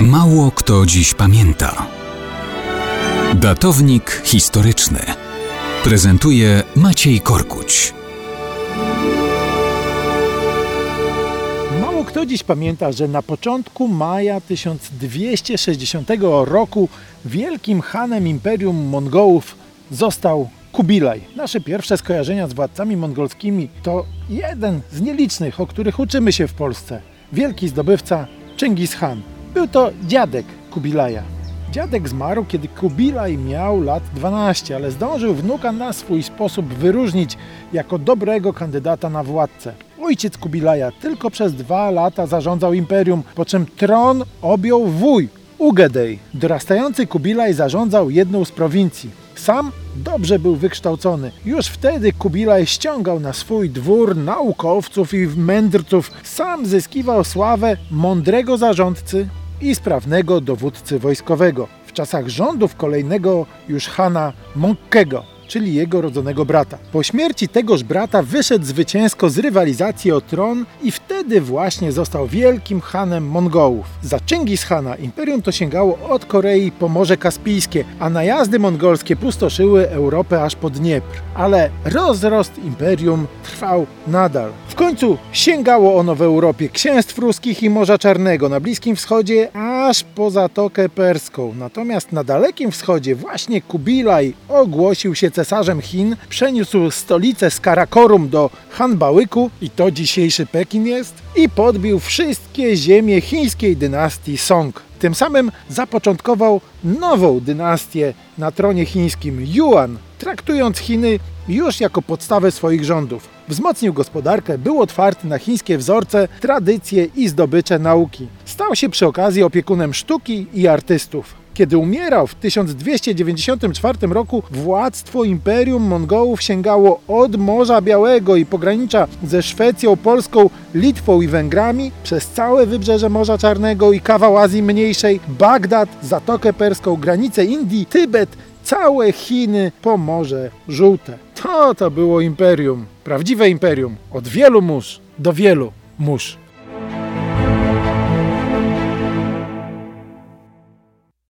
Mało kto dziś pamięta. Datownik historyczny prezentuje Maciej Korkuć. Mało kto dziś pamięta, że na początku maja 1260 roku wielkim hanem Imperium Mongołów został Kubilaj. Nasze pierwsze skojarzenia z władcami mongolskimi to jeden z nielicznych, o których uczymy się w Polsce. Wielki zdobywca Chingis Khan. Był to dziadek Kubilaja. Dziadek zmarł, kiedy Kubilaj miał lat 12, ale zdążył wnuka na swój sposób wyróżnić jako dobrego kandydata na władcę. Ojciec Kubilaja tylko przez dwa lata zarządzał imperium, po czym tron objął wuj Ugedej. Dorastający Kubilaj zarządzał jedną z prowincji. Sam dobrze był wykształcony. Już wtedy Kubilaj ściągał na swój dwór naukowców i mędrców. Sam zyskiwał sławę mądrego zarządcy i sprawnego dowódcy wojskowego. W czasach rządów kolejnego już Hana Monkego czyli jego rodzonego brata. Po śmierci tegoż brata wyszedł zwycięsko z rywalizacji o tron i wtedy właśnie został wielkim hanem Mongołów. Za Chingis Hana imperium to sięgało od Korei po Morze Kaspijskie, a najazdy mongolskie pustoszyły Europę aż po Dniepr. Ale rozrost imperium trwał nadal. W końcu sięgało ono w Europie księstw ruskich i Morza Czarnego, na Bliskim Wschodzie aż po Zatokę Perską. Natomiast na Dalekim Wschodzie właśnie Kubilaj ogłosił się cesarzem Chin, przeniósł stolicę z Karakorum do Hanbałyku i to dzisiejszy Pekin jest i podbił wszystkie ziemie chińskiej dynastii Song. Tym samym zapoczątkował nową dynastię na tronie chińskim Yuan, traktując Chiny już jako podstawę swoich rządów. Wzmocnił gospodarkę, był otwarty na chińskie wzorce, tradycje i zdobycze nauki. Stał się przy okazji opiekunem sztuki i artystów. Kiedy umierał w 1294 roku, władztwo Imperium Mongołów sięgało od Morza Białego i pogranicza ze Szwecją, Polską, Litwą i Węgrami, przez całe wybrzeże Morza Czarnego i kawał Azji Mniejszej, Bagdad, Zatokę Perską, granicę Indii, Tybet, całe Chiny po Morze Żółte. To to było imperium, prawdziwe imperium, od wielu mórz do wielu mórz.